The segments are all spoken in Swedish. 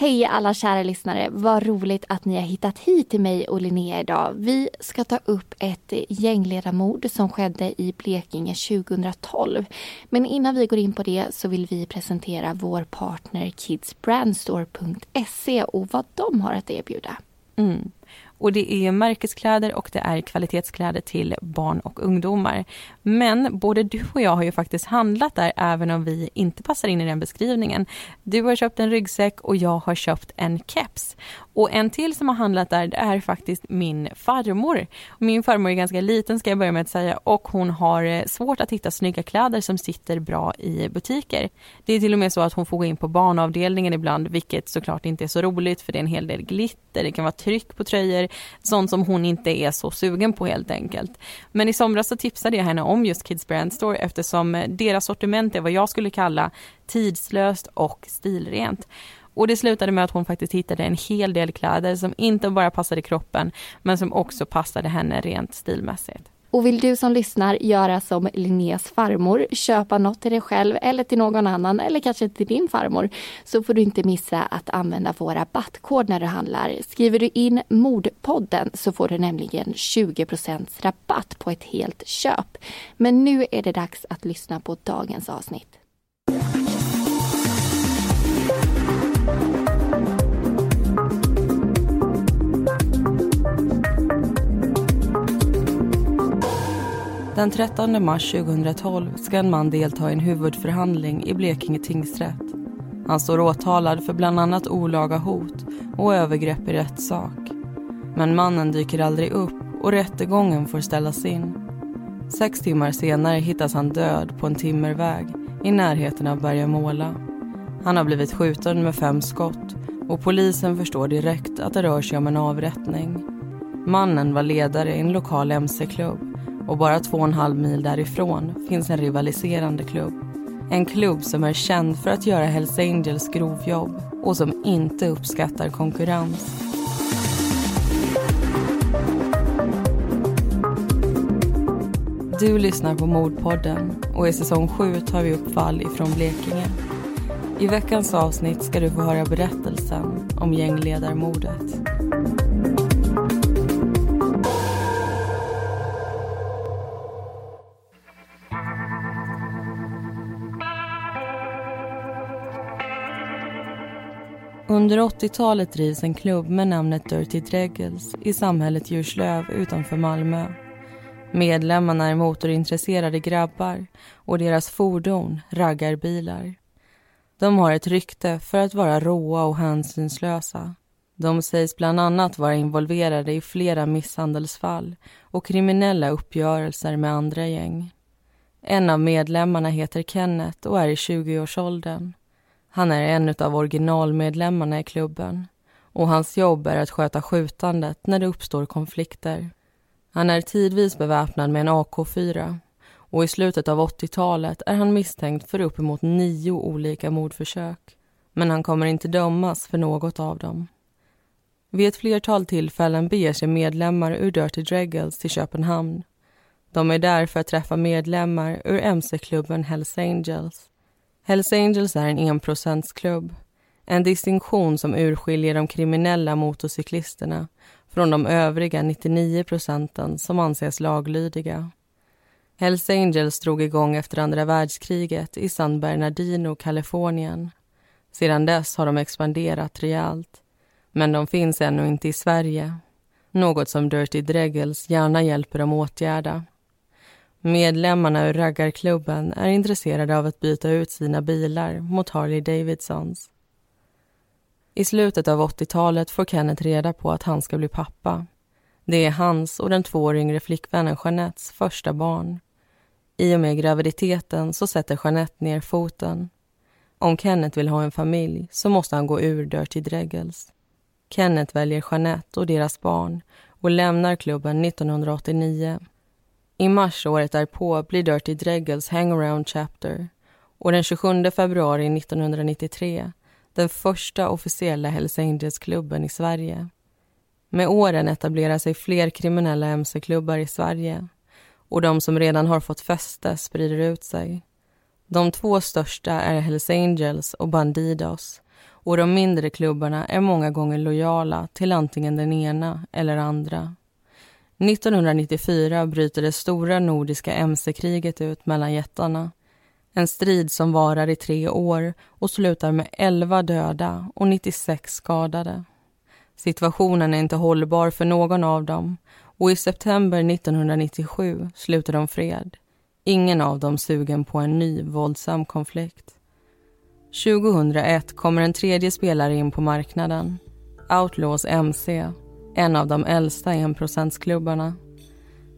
Hej alla kära lyssnare! Vad roligt att ni har hittat hit till mig och Linnea idag. Vi ska ta upp ett gängledarmord som skedde i Blekinge 2012. Men innan vi går in på det så vill vi presentera vår partner kidsbrandstore.se och vad de har att erbjuda. Mm. Och det är märkeskläder och det är kvalitetskläder till barn och ungdomar. Men både du och jag har ju faktiskt handlat där även om vi inte passar in i den beskrivningen. Du har köpt en ryggsäck och jag har köpt en keps. Och en till som har handlat där det är faktiskt min farmor. Min farmor är ganska liten ska jag börja med att säga och hon har eh, svårt att hitta snygga kläder som sitter bra i butiker. Det är till och med så att hon får gå in på barnavdelningen ibland vilket såklart inte är så roligt för det är en hel del glitter, det kan vara tryck på tröjor, sånt som hon inte är så sugen på helt enkelt. Men i somras så tipsade jag henne om just Kids Brand Store eftersom deras sortiment är vad jag skulle kalla tidslöst och stilrent. Och det slutade med att hon faktiskt hittade en hel del kläder som inte bara passade kroppen men som också passade henne rent stilmässigt. Och vill du som lyssnar göra som Linnés farmor, köpa något till dig själv eller till någon annan eller kanske till din farmor, så får du inte missa att använda vår rabattkod när du handlar. Skriver du in Mordpodden så får du nämligen 20% rabatt på ett helt köp. Men nu är det dags att lyssna på dagens avsnitt. Den 13 mars 2012 ska en man delta i en huvudförhandling i Blekinge tingsrätt. Han står åtalad för bland annat olaga hot och övergrepp i rättssak. Men mannen dyker aldrig upp och rättegången får ställas in. Sex timmar senare hittas han död på en timmerväg i närheten av Bergamåla. Han har blivit skjuten med fem skott och polisen förstår direkt att det rör sig om en avrättning. Mannen var ledare i en lokal mc-klubb och bara två och en halv mil därifrån finns en rivaliserande klubb. En klubb som är känd för att göra Hells Angels grovjobb och som inte uppskattar konkurrens. Du lyssnar på Mordpodden och i säsong 7 tar vi upp fall ifrån Blekinge. I veckans avsnitt ska du få höra berättelsen om gängledarmordet. Under 80-talet drivs en klubb med namnet Dirty Dregels i samhället Djurslöv utanför Malmö. Medlemmarna är motorintresserade grabbar och deras fordon raggarbilar. De har ett rykte för att vara råa och hänsynslösa. De sägs bland annat vara involverade i flera misshandelsfall och kriminella uppgörelser med andra gäng. En av medlemmarna heter Kenneth och är i 20-årsåldern. Han är en av originalmedlemmarna i klubben och hans jobb är att sköta skjutandet när det uppstår konflikter. Han är tidvis beväpnad med en AK4 och i slutet av 80-talet är han misstänkt för uppemot nio olika mordförsök. Men han kommer inte dömas för något av dem. Vid ett flertal tillfällen beger sig medlemmar ur Dirty Dreggles till Köpenhamn. De är där för att träffa medlemmar ur mc-klubben Hells Angels. Hells Angels är en enprocentsklubb. En distinktion som urskiljer de kriminella motorcyklisterna från de övriga 99 procenten som anses laglydiga. Hells Angels drog igång efter andra världskriget i San Bernardino, Kalifornien. Sedan dess har de expanderat rejält. Men de finns ännu inte i Sverige. Något som Dirty Dreggles gärna hjälper dem åtgärda. Medlemmarna ur raggarklubben är intresserade av att byta ut sina bilar mot Harley Davidsons. I slutet av 80-talet får Kenneth reda på att han ska bli pappa. Det är hans och den två år yngre flickvännen Jeanettes första barn. I och med graviditeten så sätter Jeanette ner foten. Om Kenneth vill ha en familj så måste han gå ur Dirty Dregels. Kenneth väljer Jeanette och deras barn och lämnar klubben 1989. I mars året därpå blir Dirty Dreggles Hangaround Chapter och den 27 februari 1993 den första officiella Hells Angels-klubben i Sverige. Med åren etablerar sig fler kriminella mc-klubbar i Sverige och de som redan har fått fäste sprider ut sig. De två största är Hells Angels och Bandidos och de mindre klubbarna är många gånger lojala till antingen den ena eller andra. 1994 bryter det stora nordiska mc-kriget ut mellan jättarna. En strid som varar i tre år och slutar med 11 döda och 96 skadade. Situationen är inte hållbar för någon av dem och i september 1997 sluter de fred. Ingen av dem sugen på en ny våldsam konflikt. 2001 kommer en tredje spelare in på marknaden. Outlaws MC, en av de äldsta enprocentsklubbarna.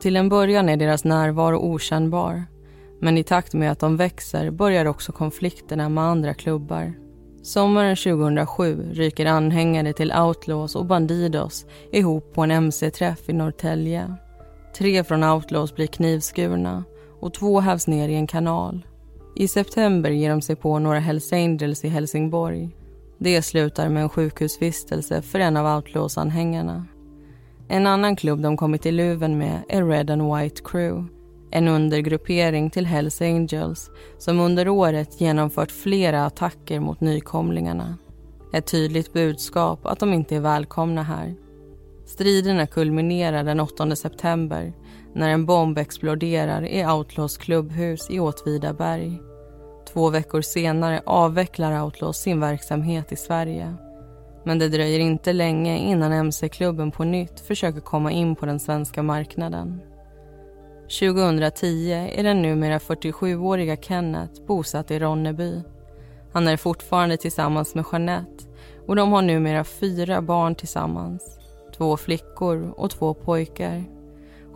Till en början är deras närvaro okännbar men i takt med att de växer börjar också konflikterna med andra klubbar. Sommaren 2007 ryker anhängare till Outlaws och Bandidos ihop på en mc-träff i Norrtälje. Tre från Outlaws blir knivskurna och två hävs ner i en kanal. I september ger de sig på några Hells Angels i Helsingborg. Det slutar med en sjukhusvistelse för en av Outlaws-anhängarna. En annan klubb de kommit i luven med är Red and White Crew en undergruppering till Hells Angels som under året genomfört flera attacker mot nykomlingarna. Ett tydligt budskap att de inte är välkomna här. Striderna kulminerar den 8 september när en bomb exploderar i Outlaws klubbhus i Åtvidaberg. Två veckor senare avvecklar Outlaws sin verksamhet i Sverige. Men det dröjer inte länge innan mc-klubben på nytt försöker komma in på den svenska marknaden. 2010 är den numera 47-åriga Kenneth bosatt i Ronneby. Han är fortfarande tillsammans med Jeanette och de har numera fyra barn tillsammans. Två flickor och två pojkar.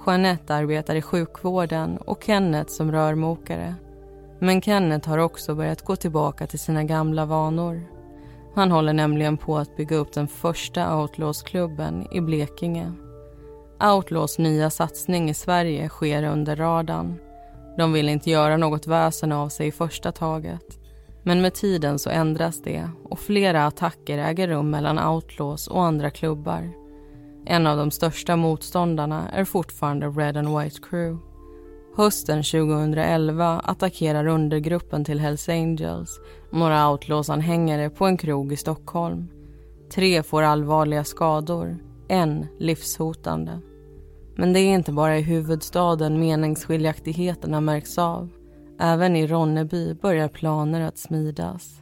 Jeanette arbetar i sjukvården och Kenneth som rörmokare. Men Kenneth har också börjat gå tillbaka till sina gamla vanor. Han håller nämligen på att bygga upp den första outlaws-klubben i Blekinge. Outlaws nya satsning i Sverige sker under radarn. De vill inte göra något väsen av sig i första taget. Men med tiden så ändras det och flera attacker äger rum mellan outlaws och andra klubbar. En av de största motståndarna är fortfarande Red and White Crew. Hösten 2011 attackerar undergruppen till Hells Angels några outlaws-anhängare på en krog i Stockholm. Tre får allvarliga skador en livshotande. Men det är inte bara i huvudstaden meningsskiljaktigheterna märks av. Även i Ronneby börjar planer att smidas.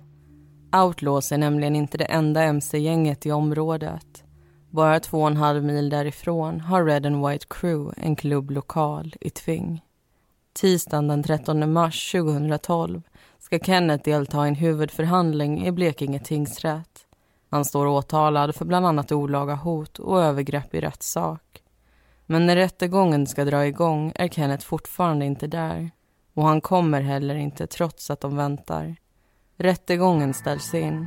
Outlaws är nämligen inte det enda mc-gänget i området. Bara två och en halv mil därifrån har Red and White Crew en klubblokal i Tving. Tisdagen den 13 mars 2012 ska Kenneth delta i en huvudförhandling i Blekinge tingsrätt. Han står åtalad för bland annat olaga hot och övergrepp i rättssak. Men när rättegången ska dra igång är Kenneth fortfarande inte där. Och han kommer heller inte trots att de väntar. Rättegången ställs in.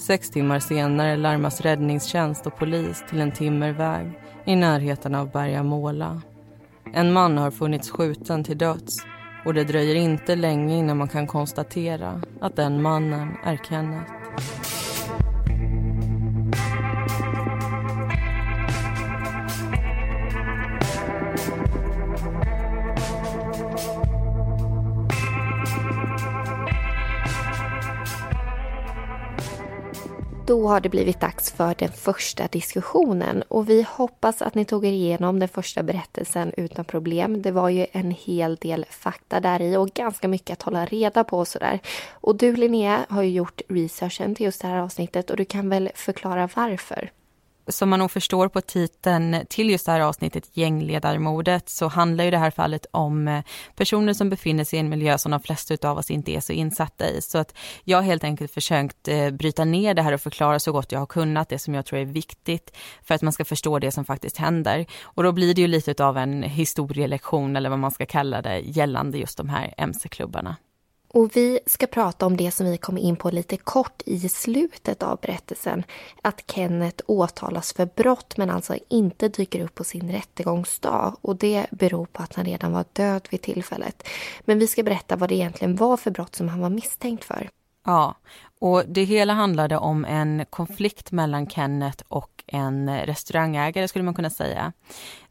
Sex timmar senare larmas räddningstjänst och polis till en timmerväg i närheten av Berga Måla. En man har funnits skjuten till döds och det dröjer inte länge innan man kan konstatera att den mannen är Kenneth. Då har det blivit dags för den första diskussionen och vi hoppas att ni tog er igenom den första berättelsen utan problem. Det var ju en hel del fakta där i och ganska mycket att hålla reda på och sådär. Och du Linnea har ju gjort researchen till just det här avsnittet och du kan väl förklara varför? Som man nog förstår på titeln till just det här avsnittet, gängledarmordet, så handlar ju det här fallet om eh, personer som befinner sig i en miljö som de flesta av oss inte är så insatta i. Så att jag har helt enkelt försökt eh, bryta ner det här och förklara så gott jag har kunnat, det som jag tror är viktigt för att man ska förstå det som faktiskt händer. Och då blir det ju lite av en historielektion eller vad man ska kalla det gällande just de här mc-klubbarna. Och vi ska prata om det som vi kom in på lite kort i slutet av berättelsen. Att Kenneth åtalas för brott men alltså inte dyker upp på sin rättegångsdag. Och det beror på att han redan var död vid tillfället. Men vi ska berätta vad det egentligen var för brott som han var misstänkt för. Ja, och det hela handlade om en konflikt mellan Kenneth och en restaurangägare skulle man kunna säga.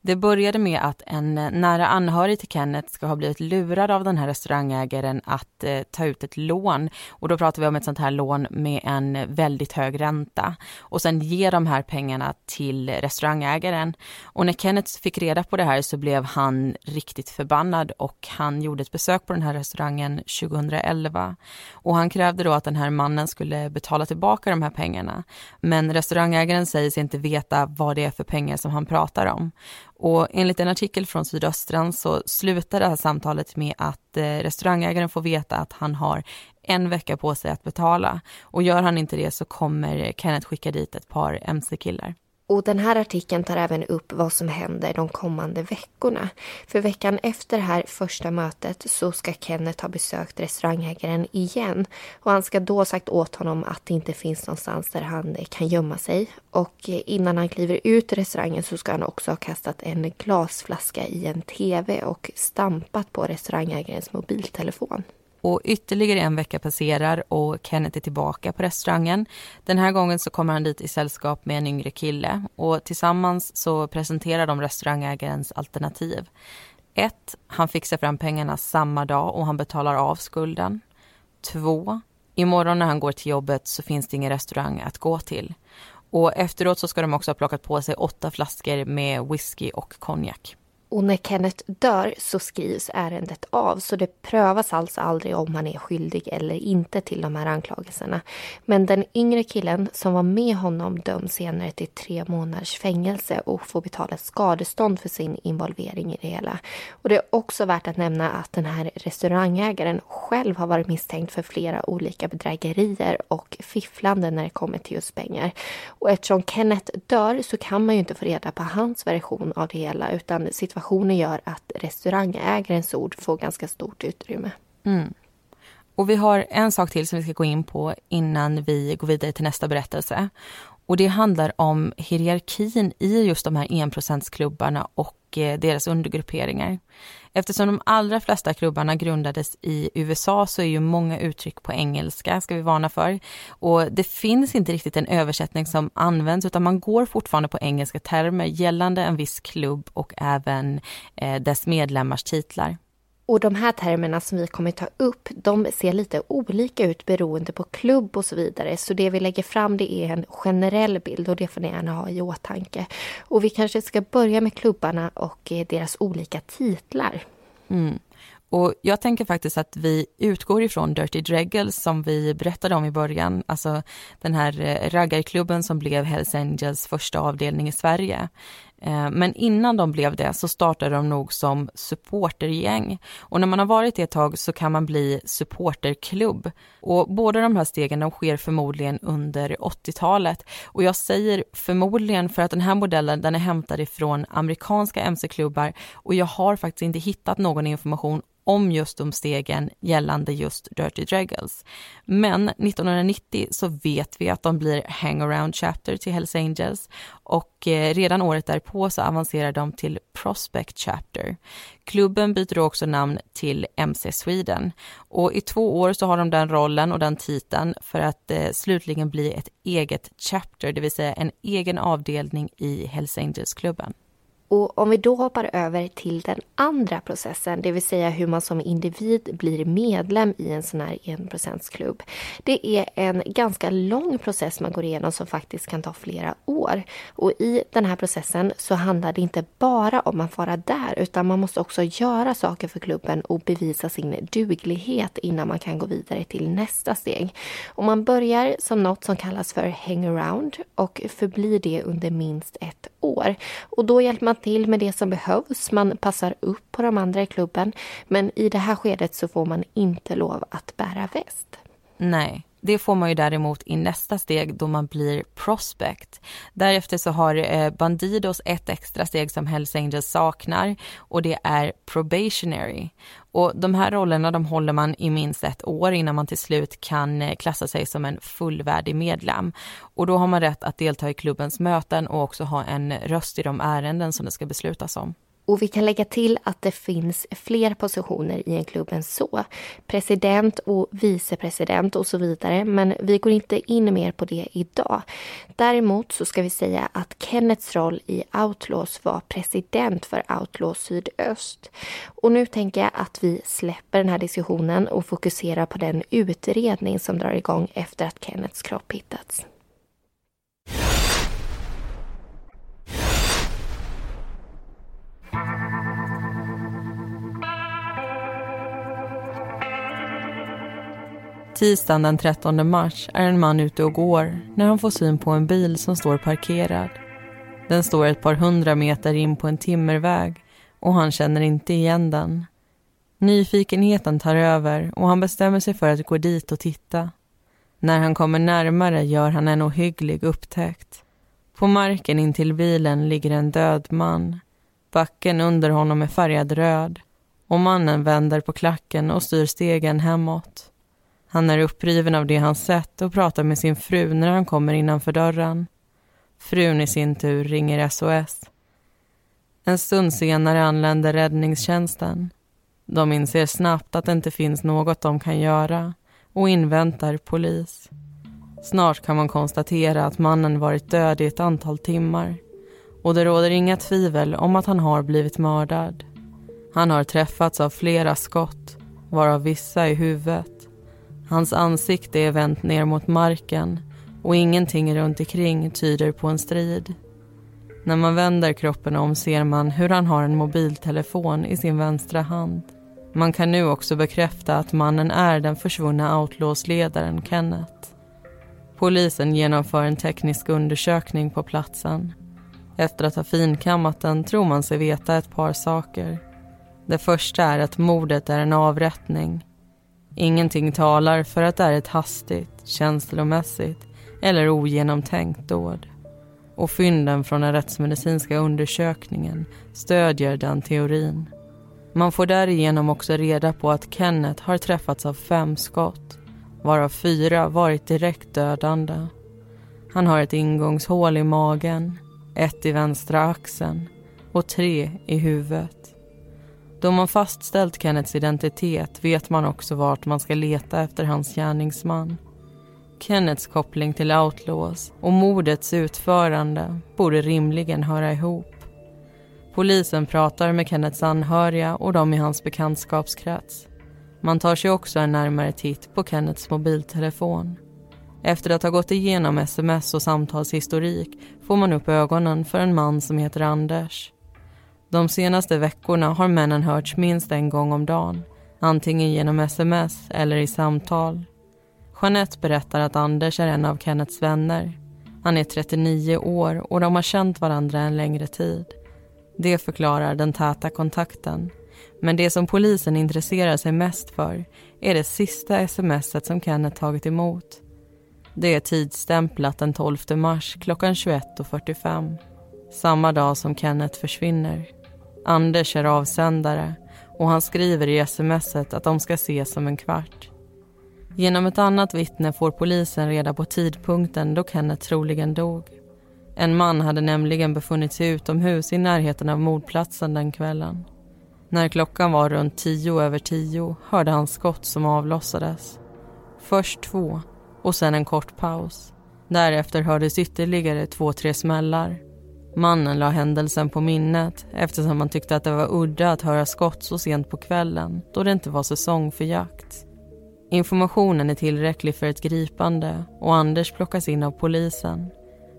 Det började med att en nära anhörig till Kenneth ska ha blivit lurad av den här restaurangägaren att eh, ta ut ett lån. Och då pratar vi om ett sånt här lån med en väldigt hög ränta. Och sen ge de här pengarna till restaurangägaren. Och när Kenneth fick reda på det här så blev han riktigt förbannad och han gjorde ett besök på den här restaurangen 2011. Och han krävde då att den här mannen skulle betala tillbaka de här pengarna. Men restaurangägaren säger sig inte veta vad det är för pengar som han pratar om. Och enligt en artikel från Sydöstran så slutar det här samtalet med att eh, restaurangägaren får veta att han har en vecka på sig att betala. Och gör han inte det så kommer Kenneth skicka dit ett par mc-killar. Och den här artikeln tar även upp vad som händer de kommande veckorna. För veckan efter det här första mötet så ska Kenneth ha besökt restaurangägaren igen. Och han ska då sagt åt honom att det inte finns någonstans där han kan gömma sig. Och innan han kliver ut ur restaurangen så ska han också ha kastat en glasflaska i en TV och stampat på restaurangägarens mobiltelefon. Och ytterligare en vecka passerar och Kenneth är tillbaka på restaurangen. Den här gången så kommer han dit i sällskap med en yngre kille och tillsammans så presenterar de restaurangägarens alternativ. 1. Han fixar fram pengarna samma dag och han betalar av skulden. 2. Imorgon när han går till jobbet så finns det ingen restaurang att gå till. Och efteråt så ska de också ha plockat på sig åtta flaskor med whisky och konjak. Och när Kenneth dör så skrivs ärendet av så det prövas alltså aldrig om han är skyldig eller inte till de här anklagelserna. Men den yngre killen som var med honom döms senare till tre månaders fängelse och får betala skadestånd för sin involvering i det hela. Och det är också värt att nämna att den här restaurangägaren själv har varit misstänkt för flera olika bedrägerier och fifflande när det kommer till just pengar. Och eftersom Kenneth dör så kan man ju inte få reda på hans version av det hela utan situationen situationen gör att restaurangägarens ord får ganska stort utrymme. Mm. Och vi har en sak till som vi ska gå in på innan vi går vidare till nästa berättelse. Och det handlar om hierarkin i just de här enprocentsklubbarna och Eh, deras undergrupperingar. Eftersom de allra flesta klubbarna grundades i USA så är ju många uttryck på engelska, ska vi varna för. Och det finns inte riktigt en översättning som används utan man går fortfarande på engelska termer gällande en viss klubb och även eh, dess medlemmars titlar. Och de här termerna som vi kommer ta upp, de ser lite olika ut beroende på klubb och så vidare. Så det vi lägger fram det är en generell bild och det får ni gärna ha i åtanke. Och vi kanske ska börja med klubbarna och eh, deras olika titlar. Mm. Och jag tänker faktiskt att vi utgår ifrån Dirty Dreggles som vi berättade om i början, alltså den här eh, raggarklubben som blev Hells Angels första avdelning i Sverige. Eh, men innan de blev det så startade de nog som supportergäng. Och när man har varit det ett tag så kan man bli supporterklubb. Och båda de här stegen de sker förmodligen under 80-talet. Och jag säger förmodligen för att den här modellen den är hämtad ifrån amerikanska mc-klubbar och jag har faktiskt inte hittat någon information om just de stegen gällande just Dirty Dreggles. Men 1990 så vet vi att de blir hangaround chapter till Hells Angels och eh, redan året därpå så avancerar de till Prospect Chapter. Klubben byter då också namn till MC Sweden och i två år så har de den rollen och den titeln för att eh, slutligen bli ett eget chapter, det vill säga en egen avdelning i Hells Angels-klubben. Och om vi då hoppar över till den andra processen, det vill säga hur man som individ blir medlem i en sån här enprocentsklubb. Det är en ganska lång process man går igenom som faktiskt kan ta flera år. Och i den här processen så handlar det inte bara om att vara där utan man måste också göra saker för klubben och bevisa sin duglighet innan man kan gå vidare till nästa steg. Och man börjar som något som kallas för hangaround och förblir det under minst ett år. Och då hjälper man till med det som behövs. Man passar upp på de andra i klubben. Men i det här skedet så får man inte lov att bära väst. Nej. Det får man ju däremot i nästa steg då man blir prospect. Därefter så har eh, Bandidos ett extra steg som Hells Angels saknar och det är probationary. Och de här rollerna de håller man i minst ett år innan man till slut kan eh, klassa sig som en fullvärdig medlem. Och då har man rätt att delta i klubbens möten och också ha en röst i de ärenden som det ska beslutas om. Och vi kan lägga till att det finns fler positioner i en klubb än så. President och vicepresident och så vidare. Men vi går inte in mer på det idag. Däremot så ska vi säga att Kennets roll i Outlaws var president för Outlaws Sydöst. Och nu tänker jag att vi släpper den här diskussionen och fokuserar på den utredning som drar igång efter att Kennets kropp hittats. Tisdagen den 13 mars är en man ute och går när han får syn på en bil som står parkerad. Den står ett par hundra meter in på en timmerväg och han känner inte igen den. Nyfikenheten tar över och han bestämmer sig för att gå dit och titta. När han kommer närmare gör han en ohygglig upptäckt. På marken intill bilen ligger en död man. Backen under honom är färgad röd och mannen vänder på klacken och styr stegen hemåt. Han är uppriven av det han sett och pratar med sin fru när han kommer innanför dörren. Frun i sin tur ringer SOS. En stund senare anländer räddningstjänsten. De inser snabbt att det inte finns något de kan göra och inväntar polis. Snart kan man konstatera att mannen varit död i ett antal timmar och det råder inga tvivel om att han har blivit mördad. Han har träffats av flera skott, varav vissa i huvudet. Hans ansikte är vänt ner mot marken och ingenting runt omkring tyder på en strid. När man vänder kroppen om ser man hur han har en mobiltelefon i sin vänstra hand. Man kan nu också bekräfta att mannen är den försvunna outlaws-ledaren Kenneth. Polisen genomför en teknisk undersökning på platsen. Efter att ha finkammat den tror man sig veta ett par saker. Det första är att mordet är en avrättning Ingenting talar för att det är ett hastigt, känslomässigt eller ogenomtänkt dåd. Och fynden från den rättsmedicinska undersökningen stödjer den teorin. Man får därigenom också reda på att Kenneth har träffats av fem skott varav fyra varit direkt dödande. Han har ett ingångshål i magen, ett i vänstra axeln och tre i huvudet. Då man fastställt Kennets identitet vet man också vart man ska leta efter hans gärningsman. Kennets koppling till Outlaws och mordets utförande borde rimligen höra ihop. Polisen pratar med Kennets anhöriga och de i hans bekantskapskrets. Man tar sig också en närmare titt på Kennets mobiltelefon. Efter att ha gått igenom sms och samtalshistorik får man upp ögonen för en man som heter Anders. De senaste veckorna har männen hörts minst en gång om dagen. Antingen genom sms eller i samtal. Jeanette berättar att Anders är en av Kennets vänner. Han är 39 år och de har känt varandra en längre tid. Det förklarar den täta kontakten. Men det som polisen intresserar sig mest för är det sista smset som Kenneth tagit emot. Det är tidsstämplat den 12 mars klockan 21.45. Samma dag som Kenneth försvinner. Anders är avsändare och han skriver i smset att de ska ses om en kvart. Genom ett annat vittne får polisen reda på tidpunkten då Kenneth troligen dog. En man hade nämligen befunnit sig utomhus i närheten av mordplatsen den kvällen. När klockan var runt tio över tio hörde han skott som avlossades. Först två och sen en kort paus. Därefter hördes ytterligare två, tre smällar Mannen la händelsen på minnet eftersom han tyckte att det var udda att höra skott så sent på kvällen då det inte var säsong för jakt. Informationen är tillräcklig för ett gripande och Anders plockas in av polisen.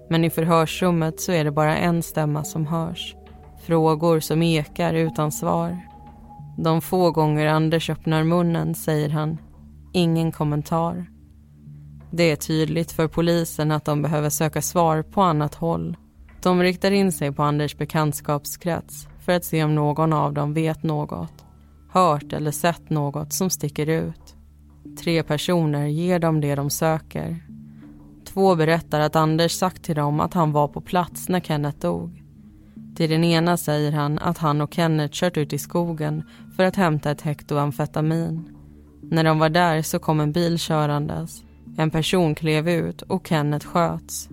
Men i förhörsrummet så är det bara en stämma som hörs. Frågor som ekar utan svar. De få gånger Anders öppnar munnen säger han ingen kommentar. Det är tydligt för polisen att de behöver söka svar på annat håll de riktar in sig på Anders bekantskapskrets för att se om någon av dem vet något, hört eller sett något som sticker ut. Tre personer ger dem det de söker. Två berättar att Anders sagt till dem att han var på plats när Kenneth dog. Till den ena säger han att han och Kenneth kört ut i skogen för att hämta ett hekto amfetamin. När de var där så kom en bil körandes. En person klev ut och Kenneth sköts.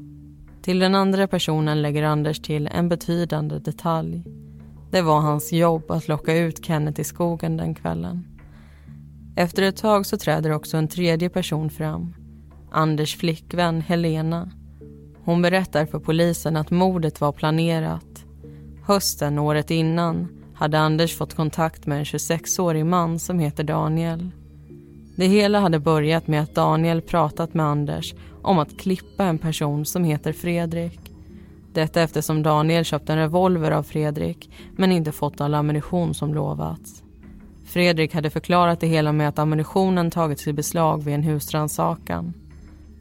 Till den andra personen lägger Anders till en betydande detalj. Det var hans jobb att locka ut Kenneth i skogen den kvällen. Efter ett tag så träder också en tredje person fram. Anders flickvän Helena. Hon berättar för polisen att mordet var planerat. Hösten året innan hade Anders fått kontakt med en 26-årig man som heter Daniel. Det hela hade börjat med att Daniel pratat med Anders om att klippa en person som heter Fredrik. Detta eftersom Daniel köpt en revolver av Fredrik men inte fått all ammunition som lovats. Fredrik hade förklarat det hela med att ammunitionen tagits i beslag vid en husrannsakan.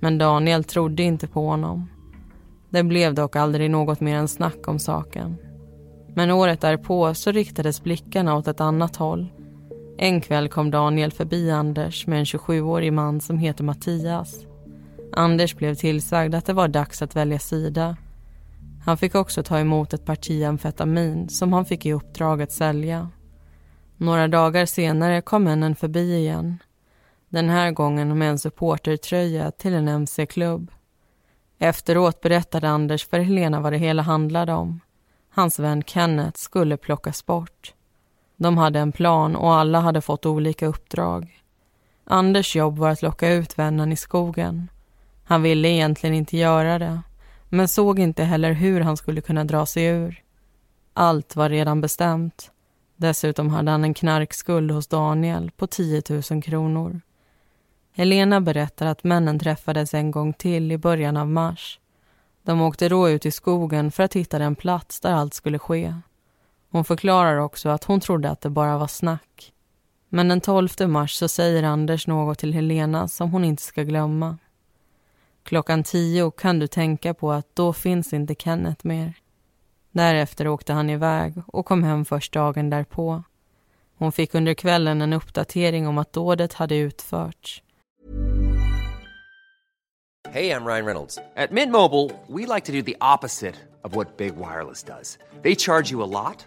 Men Daniel trodde inte på honom. Det blev dock aldrig något mer än snack om saken. Men året därpå så riktades blickarna åt ett annat håll. En kväll kom Daniel förbi Anders med en 27-årig man som heter Mattias. Anders blev tillsagd att det var dags att välja sida. Han fick också ta emot ett parti amfetamin som han fick i uppdrag att sälja. Några dagar senare kom männen förbi igen. Den här gången med en supportertröja till en mc-klubb. Efteråt berättade Anders för Helena vad det hela handlade om. Hans vän Kenneth skulle plockas bort. De hade en plan och alla hade fått olika uppdrag. Anders jobb var att locka ut vännen i skogen. Han ville egentligen inte göra det, men såg inte heller hur han skulle kunna dra sig ur. Allt var redan bestämt. Dessutom hade han en knarkskuld hos Daniel på 10 000 kronor. Helena berättar att männen träffades en gång till i början av mars. De åkte då ut i skogen för att hitta den plats där allt skulle ske. Hon förklarar också att hon trodde att det bara var snack. Men den 12 mars så säger Anders något till Helena som hon inte ska glömma. Klockan tio kan du tänka på att då finns inte Kenneth mer. Därefter åkte han iväg och kom hem först dagen därpå. Hon fick under kvällen en uppdatering om att dådet hade utförts. Hej, jag Ryan Reynolds. På Mint Mobile, we like to do the opposite of what Big Wireless does. They charge you a lot,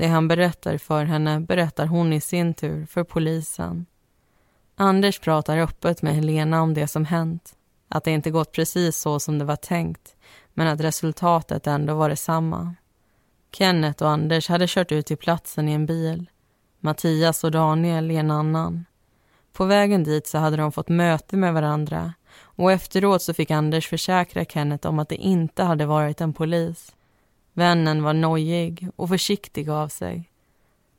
Det han berättar för henne berättar hon i sin tur för polisen. Anders pratar öppet med Helena om det som hänt. Att det inte gått precis så som det var tänkt men att resultatet ändå var detsamma. Kenneth och Anders hade kört ut till platsen i en bil. Mattias och Daniel i en annan. På vägen dit så hade de fått möte med varandra och efteråt så fick Anders försäkra Kenneth om att det inte hade varit en polis. Vännen var nojig och försiktig av sig.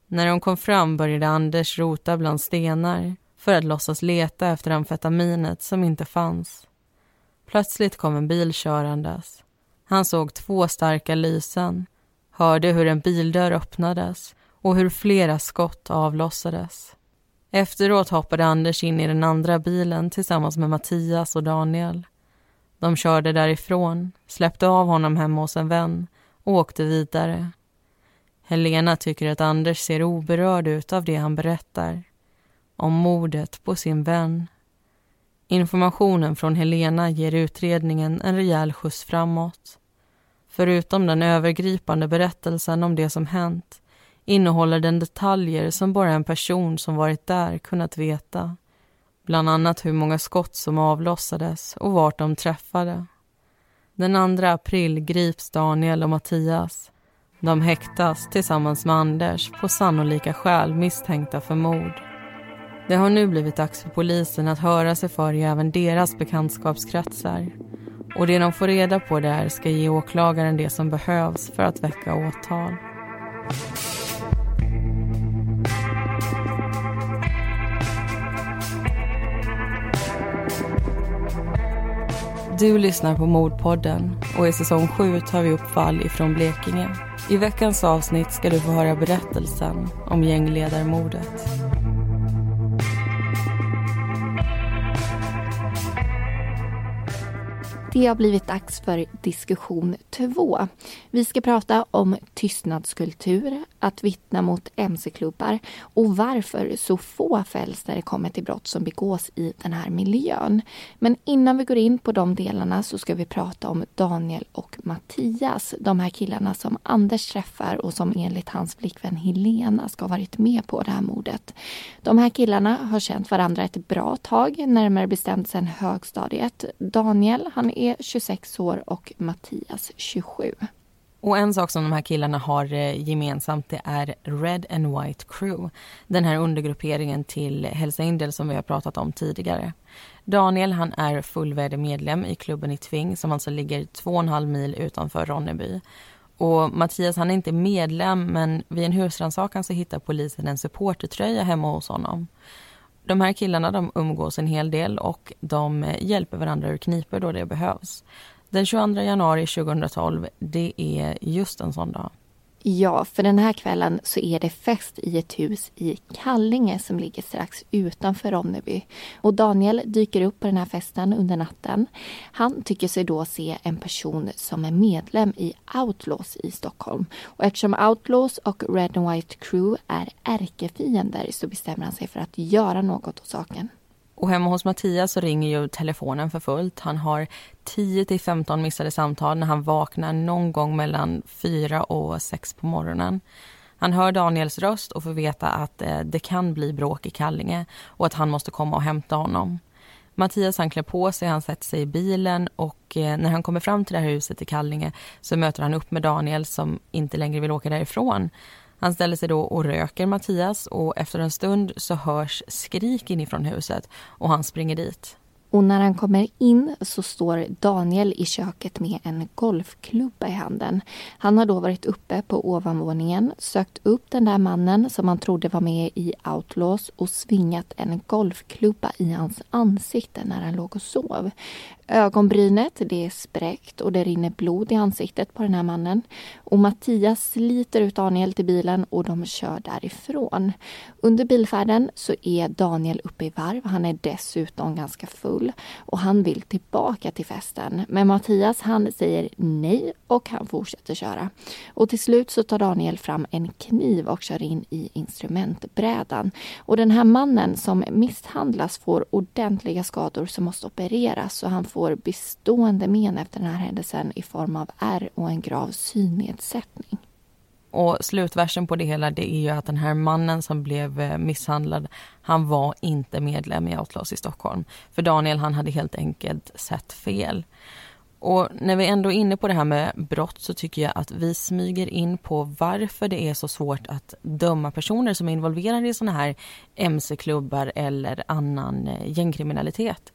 När de kom fram började Anders rota bland stenar för att låtsas leta efter amfetaminet som inte fanns. Plötsligt kom en bil körandes. Han såg två starka lysen, hörde hur en bildörr öppnades och hur flera skott avlossades. Efteråt hoppade Anders in i den andra bilen tillsammans med Mattias och Daniel. De körde därifrån, släppte av honom hemma hos en vän och åkte vidare. Helena tycker att Anders ser oberörd ut av det han berättar. Om mordet på sin vän. Informationen från Helena ger utredningen en rejäl skjuts framåt. Förutom den övergripande berättelsen om det som hänt innehåller den detaljer som bara en person som varit där kunnat veta. Bland annat hur många skott som avlossades och vart de träffade. Den 2 april grips Daniel och Mattias. De häktas tillsammans med Anders på sannolika skäl misstänkta för mord. Det har nu blivit dags för polisen att höra sig för i även deras bekantskapskretsar. Och det de får reda på där ska ge åklagaren det som behövs för att väcka åtal. Du lyssnar på Mordpodden och i säsong 7 tar vi upp fall ifrån Blekinge. I veckans avsnitt ska du få höra berättelsen om gängledarmordet. Det har blivit dags för diskussion två. Vi ska prata om tystnadskultur, att vittna mot mc-klubbar och varför så få fälls när det kommer till brott som begås i den här miljön. Men innan vi går in på de delarna så ska vi prata om Daniel och Mattias. De här killarna som Anders träffar och som enligt hans flickvän Helena ska ha varit med på det här mordet. De här killarna har känt varandra ett bra tag, närmare bestämt sedan högstadiet. Daniel, han är 26 år och Mattias 27. Och en sak som de här killarna har eh, gemensamt det är Red and White Crew. Den här undergrupperingen till Hells Angels som vi har pratat om tidigare. Daniel han är fullvärdig medlem i klubben i Tving som alltså ligger två och en halv mil utanför Ronneby. Och Mattias han är inte medlem men vid en husrannsakan så hittar polisen en supportertröja hemma hos honom. De här killarna de umgås en hel del och de eh, hjälper varandra ur kniper då det behövs. Den 22 januari 2012, det är just en sån dag. Ja, för den här kvällen så är det fest i ett hus i Kallinge som ligger strax utanför Ronneby. Och Daniel dyker upp på den här festen under natten. Han tycker sig då se en person som är medlem i Outlaws i Stockholm. Och eftersom Outlaws och Red and White Crew är ärkefiender så bestämmer han sig för att göra något åt saken. Och hemma hos Mattias så ringer ju telefonen för fullt. Han har 10 till 15 missade samtal när han vaknar någon gång mellan 4 och 6 på morgonen. Han hör Daniels röst och får veta att eh, det kan bli bråk i Kallinge och att han måste komma och hämta honom. Mattias han klär på sig, han sätter sig i bilen och eh, när han kommer fram till det här huset i Kallinge så möter han upp med Daniel som inte längre vill åka därifrån. Han ställer sig då och röker Mattias och efter en stund så hörs skrik inifrån huset och han springer dit. Och när han kommer in så står Daniel i köket med en golfklubba i handen. Han har då varit uppe på ovanvåningen, sökt upp den där mannen som han trodde var med i Outlaws och svingat en golfklubba i hans ansikte när han låg och sov. Ögonbrynet det är spräckt och det rinner blod i ansiktet på den här mannen. Och Mattias sliter ut Daniel till bilen och de kör därifrån. Under bilfärden så är Daniel uppe i varv. Han är dessutom ganska full och han vill tillbaka till festen. Men Mattias han säger nej och han fortsätter köra. Och till slut så tar Daniel fram en kniv och kör in i instrumentbrädan. Och den här mannen som misshandlas får ordentliga skador som måste opereras och han får får bestående men efter den här händelsen i form av ärr och en grav synnedsättning. Och slutversen på det hela det är ju att den här mannen som blev eh, misshandlad, han var inte medlem i Outlaws i Stockholm. För Daniel han hade helt enkelt sett fel. Och när vi ändå är inne på det här med brott så tycker jag att vi smyger in på varför det är så svårt att döma personer som är involverade i såna här mc-klubbar eller annan eh, gängkriminalitet.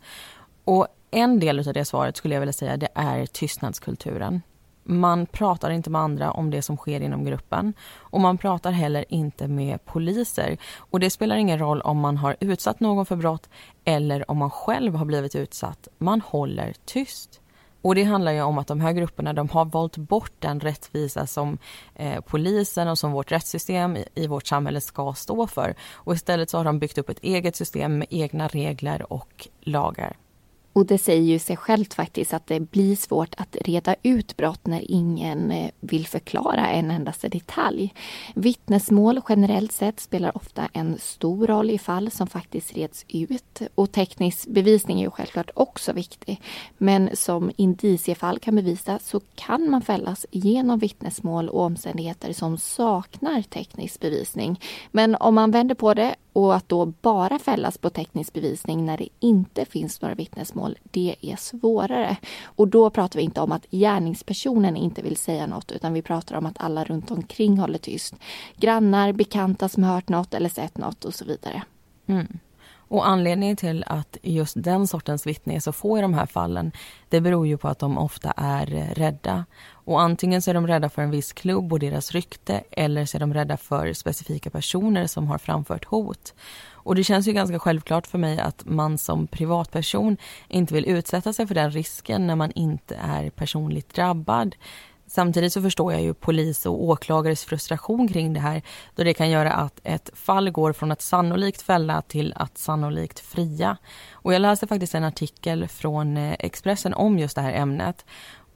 Och en del av det svaret skulle jag vilja säga det är tystnadskulturen. Man pratar inte med andra om det som sker inom gruppen och man pratar heller inte med poliser. Och det spelar ingen roll om man har utsatt någon för brott eller om man själv har blivit utsatt. Man håller tyst. Och det handlar ju om att de här grupperna de har valt bort den rättvisa som eh, polisen och som vårt rättssystem i, i, vårt samhälle ska stå för. Och istället så har de byggt upp ett eget system med egna regler och lagar. Och det säger ju sig självt faktiskt att det blir svårt att reda ut brott när ingen eh, vill förklara en endaste detalj. Vittnesmål generellt sett spelar ofta en stor roll i fall som faktiskt reds ut. Och teknisk bevisning är ju självklart också viktig. Men som indiciefall kan bevisa så kan man fällas genom vittnesmål och omständigheter som saknar teknisk bevisning. Men om man vänder på det och att då bara fällas på teknisk bevisning när det inte finns några vittnesmål, det är svårare. Och då pratar vi inte om att gärningspersonen inte vill säga något, utan vi pratar om att alla runt omkring håller tyst. Grannar, bekanta som hört något eller sett något och så vidare. Mm. Och anledningen till att just den sortens vittne är så få i de här fallen, det beror ju på att de ofta är eh, rädda. Och antingen så är de rädda för en viss klubb och deras rykte eller så är de rädda för specifika personer som har framfört hot. Och det känns ju ganska självklart för mig att man som privatperson inte vill utsätta sig för den risken när man inte är personligt drabbad. Samtidigt så förstår jag ju polis och åklagares frustration kring det här då det kan göra att ett fall går från att sannolikt fälla till att sannolikt fria. Och jag läste faktiskt en artikel från eh, Expressen om just det här ämnet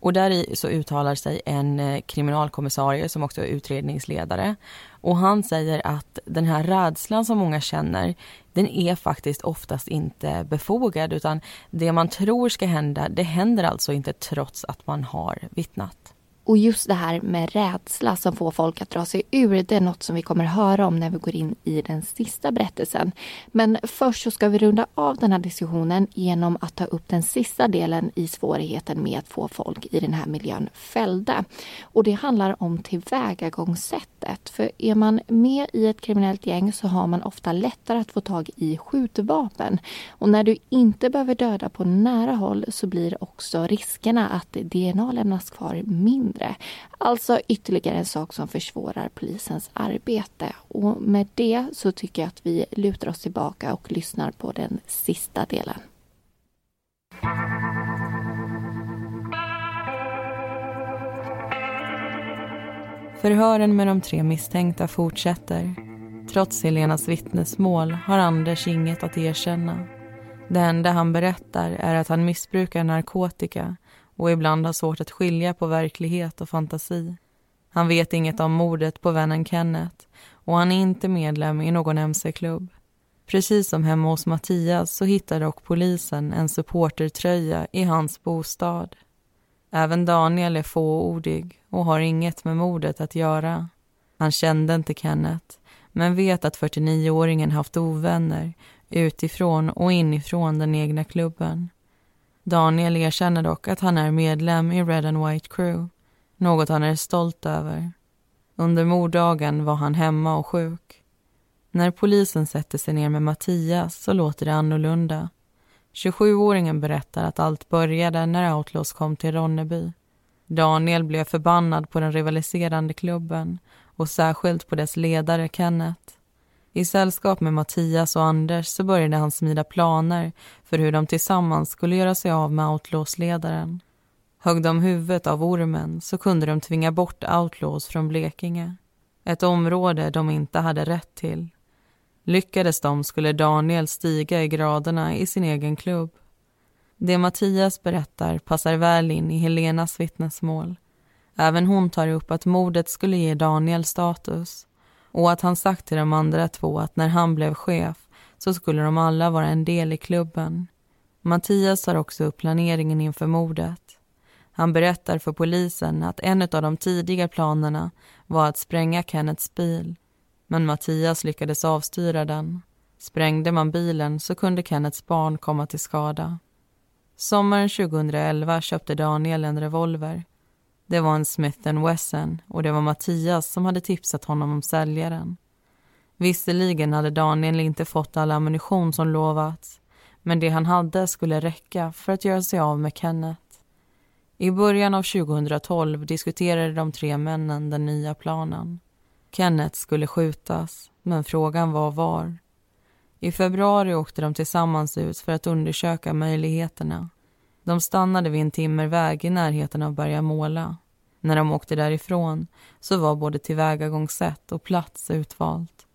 och där i så uttalar sig en eh, kriminalkommissarie som också är utredningsledare. Och han säger att den här rädslan som många känner, den är faktiskt oftast inte befogad utan det man tror ska hända, det händer alltså inte trots att man har vittnat. Och just det här med rädsla som får folk att dra sig ur, det är något som vi kommer höra om när vi går in i den sista berättelsen. Men först så ska vi runda av den här diskussionen genom att ta upp den sista delen i svårigheten med att få folk i den här miljön fällda. Och det handlar om tillvägagångssättet. För är man med i ett kriminellt gäng så har man ofta lättare att få tag i skjutvapen. Och när du inte behöver döda på nära håll så blir också riskerna att DNA lämnas kvar mindre mindre. Alltså ytterligare en sak som försvårar polisens arbete. Och med det så tycker jag att vi lutar oss tillbaka och lyssnar på den sista delen. Förhören med de tre misstänkta fortsätter. Trots Helenas vittnesmål har Anders inget att erkänna. Det enda han berättar är att han missbrukar narkotika och ibland har svårt att skilja på verklighet och fantasi. Han vet inget om mordet på vännen Kenneth och han är inte medlem i någon mc-klubb. Precis som hemma hos Mattias så hittar dock polisen en supportertröja i hans bostad. Även Daniel är fåordig och har inget med mordet att göra. Han kände inte Kenneth men vet att 49-åringen haft ovänner utifrån och inifrån den egna klubben. Daniel erkänner dock att han är medlem i Red and White Crew, något han är stolt över. Under morddagen var han hemma och sjuk. När polisen sätter sig ner med Mattias så låter det annorlunda. 27-åringen berättar att allt började när Outlaws kom till Ronneby. Daniel blev förbannad på den rivaliserande klubben och särskilt på dess ledare Kenneth. I sällskap med Mattias och Anders så började han smida planer för hur de tillsammans skulle göra sig av med Outlaws-ledaren. Högg de huvudet av ormen så kunde de tvinga bort Outlaws från Blekinge. Ett område de inte hade rätt till. Lyckades de skulle Daniel stiga i graderna i sin egen klubb. Det Mattias berättar passar väl in i Helenas vittnesmål. Även hon tar upp att mordet skulle ge Daniel status och att han sagt till de andra två att när han blev chef så skulle de alla vara en del i klubben. Mattias tar också upp planeringen inför mordet. Han berättar för polisen att en av de tidiga planerna var att spränga Kennets bil. Men Mattias lyckades avstyra den. Sprängde man bilen så kunde Kennets barn komma till skada. Sommaren 2011 köpte Daniel en revolver det var en Smith Wesson och det var Mattias som hade tipsat honom om säljaren. Visserligen hade Daniel inte fått all ammunition som lovats men det han hade skulle räcka för att göra sig av med Kenneth. I början av 2012 diskuterade de tre männen den nya planen. Kenneth skulle skjutas, men frågan var var. I februari åkte de tillsammans ut för att undersöka möjligheterna. De stannade vid en timmerväg i närheten av Bergamåla. När de åkte därifrån så var både tillvägagångssätt och plats utvalt.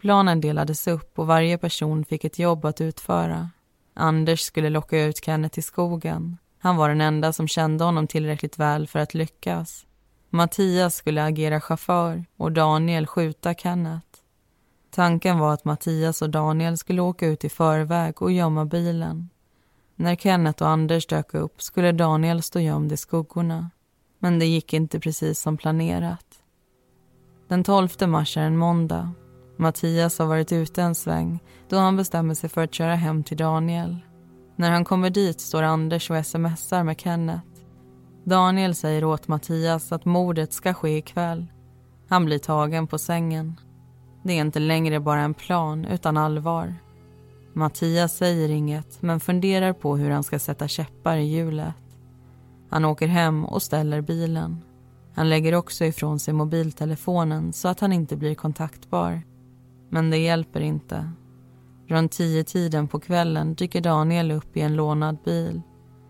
Planen delades upp och varje person fick ett jobb att utföra. Anders skulle locka ut Kenneth i skogen. Han var den enda som kände honom tillräckligt väl för att lyckas. Mattias skulle agera chaufför och Daniel skjuta Kenneth. Tanken var att Mattias och Daniel skulle åka ut i förväg och gömma bilen. När Kenneth och Anders dök upp skulle Daniel stå gömd i skuggorna. Men det gick inte precis som planerat. Den 12 mars är en måndag. Mattias har varit ute en sväng då han bestämmer sig för att köra hem till Daniel. När han kommer dit står Anders och smsar med Kenneth. Daniel säger åt Mattias att mordet ska ske ikväll. Han blir tagen på sängen. Det är inte längre bara en plan utan allvar. Mattias säger inget men funderar på hur han ska sätta käppar i hjulet. Han åker hem och ställer bilen. Han lägger också ifrån sig mobiltelefonen så att han inte blir kontaktbar. Men det hjälper inte. Runt tio tiden på kvällen dyker Daniel upp i en lånad bil.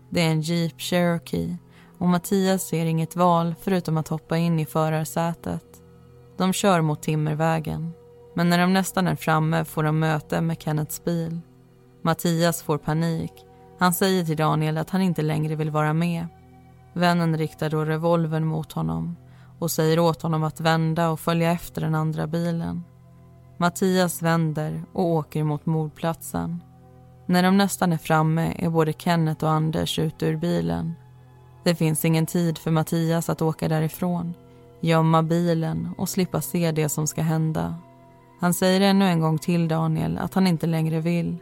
Det är en Jeep Cherokee och Mattias ser inget val förutom att hoppa in i förarsätet. De kör mot Timmervägen, men när de nästan är framme får de möte med Kennets bil. Mattias får panik. Han säger till Daniel att han inte längre vill vara med. Vännen riktar då revolvern mot honom och säger åt honom att vända och följa efter den andra bilen. Mattias vänder och åker mot mordplatsen. När de nästan är framme är både Kenneth och Anders ute ur bilen. Det finns ingen tid för Mattias att åka därifrån, gömma bilen och slippa se det som ska hända. Han säger ännu en gång till Daniel att han inte längre vill.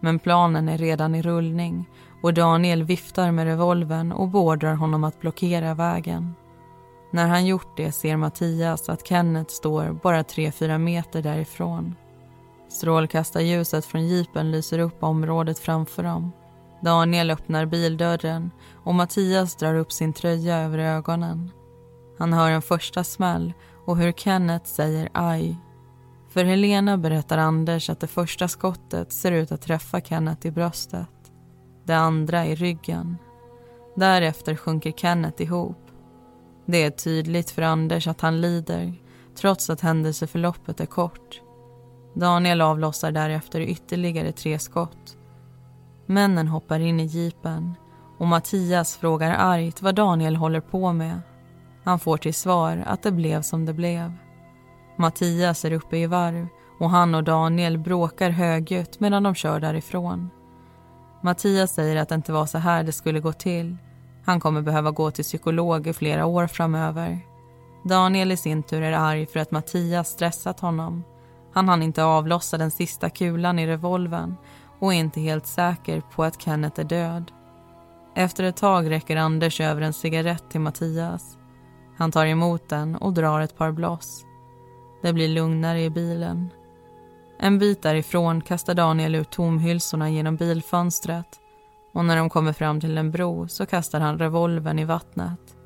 Men planen är redan i rullning och Daniel viftar med revolven och beordrar honom att blockera vägen. När han gjort det ser Mattias att Kenneth står bara 3-4 meter därifrån. Strålkastarljuset från jeepen lyser upp området framför dem. Daniel öppnar bildörren och Mattias drar upp sin tröja över ögonen. Han hör en första smäll och hur Kenneth säger aj. För Helena berättar Anders att det första skottet ser ut att träffa Kenneth i bröstet. Det andra i ryggen. Därefter sjunker Kenneth ihop. Det är tydligt för Anders att han lider trots att händelseförloppet är kort. Daniel avlossar därefter ytterligare tre skott. Männen hoppar in i jeepen och Mattias frågar argt vad Daniel håller på med. Han får till svar att det blev som det blev. Mattias är uppe i varv och han och Daniel bråkar högljutt medan de kör därifrån. Mattias säger att det inte var så här det skulle gå till. Han kommer behöva gå till psykolog i flera år framöver. Daniel i sin tur är arg för att Mattias stressat honom. Han hann inte avlossa den sista kulan i revolven och är inte helt säker på att Kenneth är död. Efter ett tag räcker Anders över en cigarett till Mattias. Han tar emot den och drar ett par bloss. Det blir lugnare i bilen. En bit därifrån kastar Daniel ut tomhylsorna genom bilfönstret och när de kommer fram till en bro så kastar han revolvern i vattnet.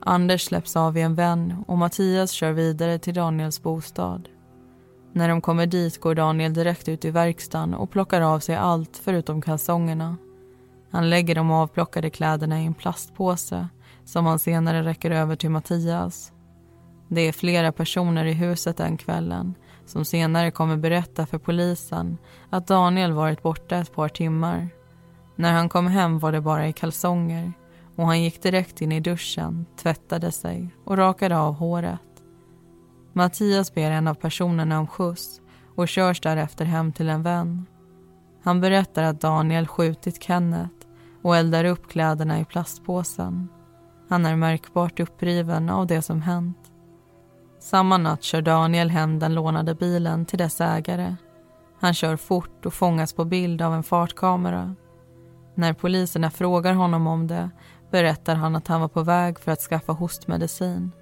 Anders släpps av i en vän och Mattias kör vidare till Daniels bostad. När de kommer dit går Daniel direkt ut i verkstaden och plockar av sig allt förutom kalsongerna. Han lägger de avplockade kläderna i en plastpåse som han senare räcker över till Mattias. Det är flera personer i huset den kvällen som senare kommer berätta för polisen att Daniel varit borta ett par timmar. När han kom hem var det bara i kalsonger och han gick direkt in i duschen, tvättade sig och rakade av håret. Mattias ber en av personerna om skjuts och körs därefter hem till en vän. Han berättar att Daniel skjutit Kenneth och eldar upp kläderna i plastpåsen. Han är märkbart uppriven av det som hänt. Samma natt kör Daniel hem den lånade bilen till dess ägare. Han kör fort och fångas på bild av en fartkamera. När poliserna frågar honom om det berättar han att han var på väg för att skaffa hostmedicin.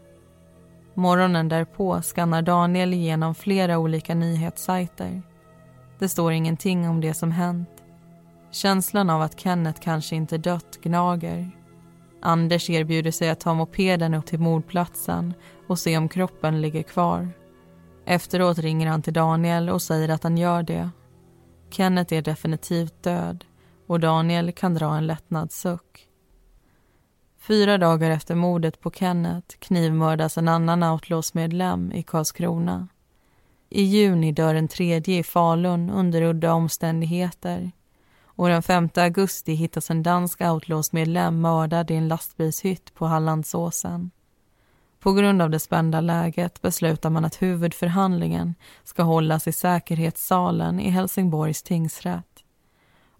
Morgonen därpå skannar Daniel igenom flera olika nyhetssajter. Det står ingenting om det som hänt. Känslan av att Kenneth kanske inte dött gnager. Anders erbjuder sig att ta mopeden upp till mordplatsen och se om kroppen ligger kvar. Efteråt ringer han till Daniel och säger att han gör det. Kenneth är definitivt död och Daniel kan dra en lättnadssuck. Fyra dagar efter mordet på Kenneth knivmördas en annan outlaws-medlem i Karlskrona. I juni dör en tredje i Falun under udda omständigheter och den 5 augusti hittas en dansk outlaws-medlem mördad i en lastbilshytt på Hallandsåsen. På grund av det spända läget beslutar man att huvudförhandlingen ska hållas i säkerhetssalen i Helsingborgs tingsrätt.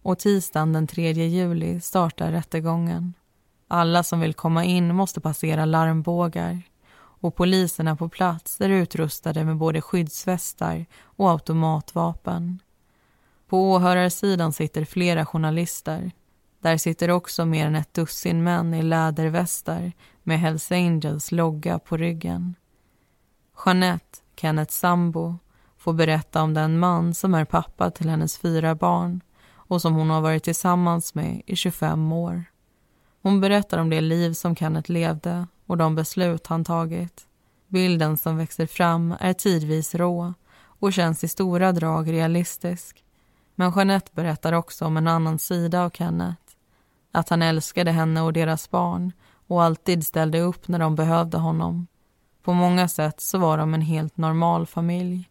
Och tisdagen den 3 juli startar rättegången. Alla som vill komma in måste passera larmbågar och poliserna på plats är utrustade med både skyddsvästar och automatvapen. På åhörarsidan sitter flera journalister. Där sitter också mer än ett dussin män i lädervästar med Hells Angels logga på ryggen. Jeanette, Kennets sambo, får berätta om den man som är pappa till hennes fyra barn och som hon har varit tillsammans med i 25 år. Hon berättar om det liv som Kenneth levde och de beslut han tagit. Bilden som växer fram är tidvis rå och känns i stora drag realistisk. Men Jeanette berättar också om en annan sida av Kenneth. Att han älskade henne och deras barn och alltid ställde upp när de behövde honom. På många sätt så var de en helt normal familj.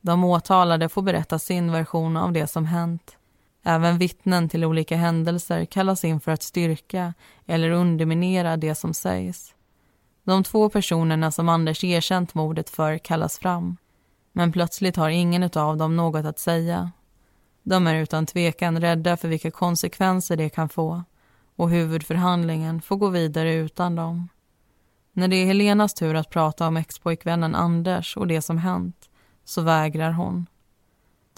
De åtalade får berätta sin version av det som hänt. Även vittnen till olika händelser kallas in för att styrka eller underminera det som sägs. De två personerna som Anders erkänt mordet för kallas fram. Men plötsligt har ingen av dem något att säga. De är utan tvekan rädda för vilka konsekvenser det kan få och huvudförhandlingen får gå vidare utan dem. När det är Helenas tur att prata om expojkvännen Anders och det som hänt så vägrar hon.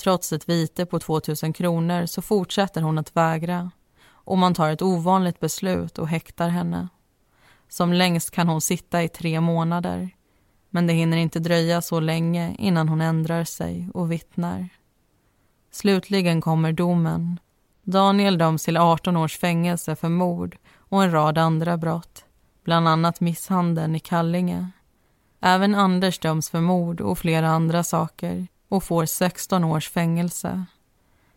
Trots ett vite på 2000 kronor så fortsätter hon att vägra och man tar ett ovanligt beslut och häktar henne. Som längst kan hon sitta i tre månader men det hinner inte dröja så länge innan hon ändrar sig och vittnar. Slutligen kommer domen. Daniel döms till 18 års fängelse för mord och en rad andra brott, bland annat misshandeln i Kallinge. Även Anders döms för mord och flera andra saker och får 16 års fängelse.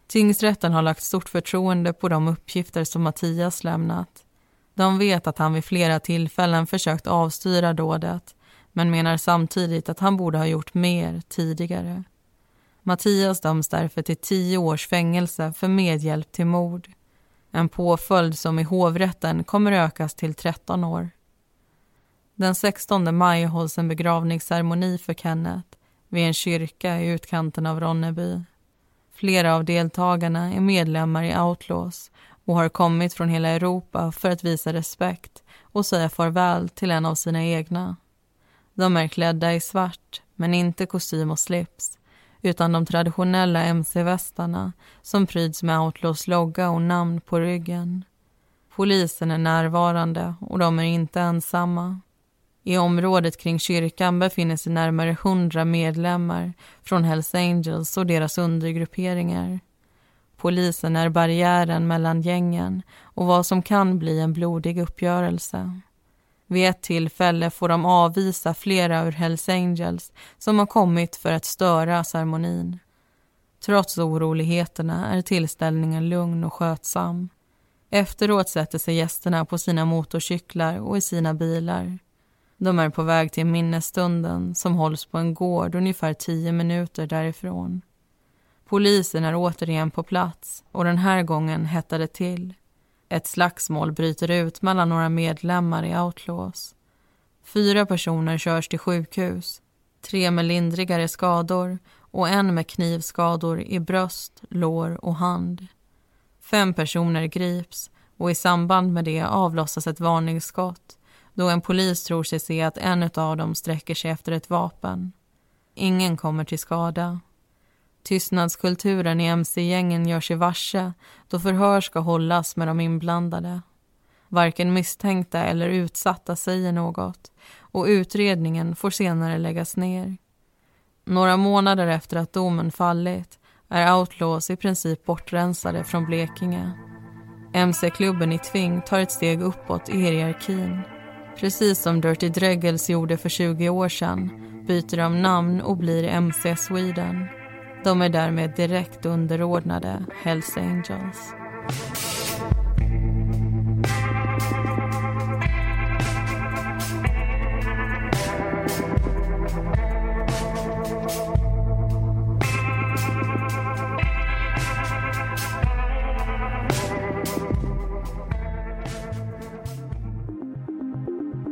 Tingsrätten har lagt stort förtroende på de uppgifter som Mattias lämnat. De vet att han vid flera tillfällen försökt avstyra dådet men menar samtidigt att han borde ha gjort mer tidigare. Mattias döms därför till tio års fängelse för medhjälp till mord. En påföljd som i hovrätten kommer ökas till 13 år. Den 16 maj hålls en begravningsceremoni för Kenneth vid en kyrka i utkanten av Ronneby. Flera av deltagarna är medlemmar i Outlaws och har kommit från hela Europa för att visa respekt och säga farväl till en av sina egna. De är klädda i svart, men inte kostym och slips utan de traditionella mc-västarna som pryds med Outlaws logga och namn på ryggen. Polisen är närvarande och de är inte ensamma. I området kring kyrkan befinner sig närmare hundra medlemmar från Hells Angels och deras undergrupperingar. Polisen är barriären mellan gängen och vad som kan bli en blodig uppgörelse. Vid ett tillfälle får de avvisa flera ur Hells Angels som har kommit för att störa ceremonin. Trots oroligheterna är tillställningen lugn och skötsam. Efteråt sätter sig gästerna på sina motorcyklar och i sina bilar. De är på väg till minnesstunden som hålls på en gård ungefär tio minuter därifrån. Polisen är återigen på plats och den här gången hettar det till. Ett slagsmål bryter ut mellan några medlemmar i Outlaws. Fyra personer körs till sjukhus, tre med lindrigare skador och en med knivskador i bröst, lår och hand. Fem personer grips och i samband med det avlossas ett varningsskott då en polis tror sig se att en av dem sträcker sig efter ett vapen. Ingen kommer till skada. Tystnadskulturen i mc-gängen gör sig varse då förhör ska hållas med de inblandade. Varken misstänkta eller utsatta säger något och utredningen får senare läggas ner. Några månader efter att domen fallit är outlaws i princip bortrensade från Blekinge. MC-klubben i Tving tar ett steg uppåt i hierarkin. Precis som Dirty Dregels gjorde för 20 år sedan byter de namn och blir MC Sweden. De är därmed direkt underordnade Hells Angels.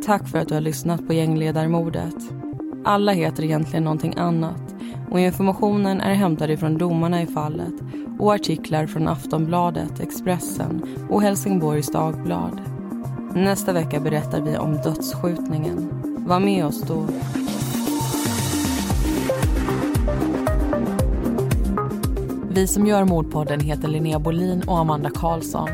Tack för att du har lyssnat på gängledarmordet. Alla heter egentligen någonting annat och informationen är hämtad ifrån domarna i fallet och artiklar från Aftonbladet, Expressen och Helsingborgs Dagblad. Nästa vecka berättar vi om dödsskjutningen. Var med oss då. Vi som gör Mordpodden heter Linnea Bolin och Amanda Karlsson.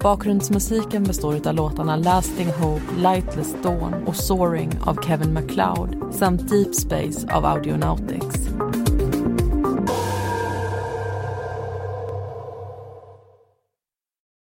Bakgrundsmusiken består av låtarna Lasting Hope, Lightless Dawn och Soaring av Kevin MacLeod samt Deep Space av Audionautics.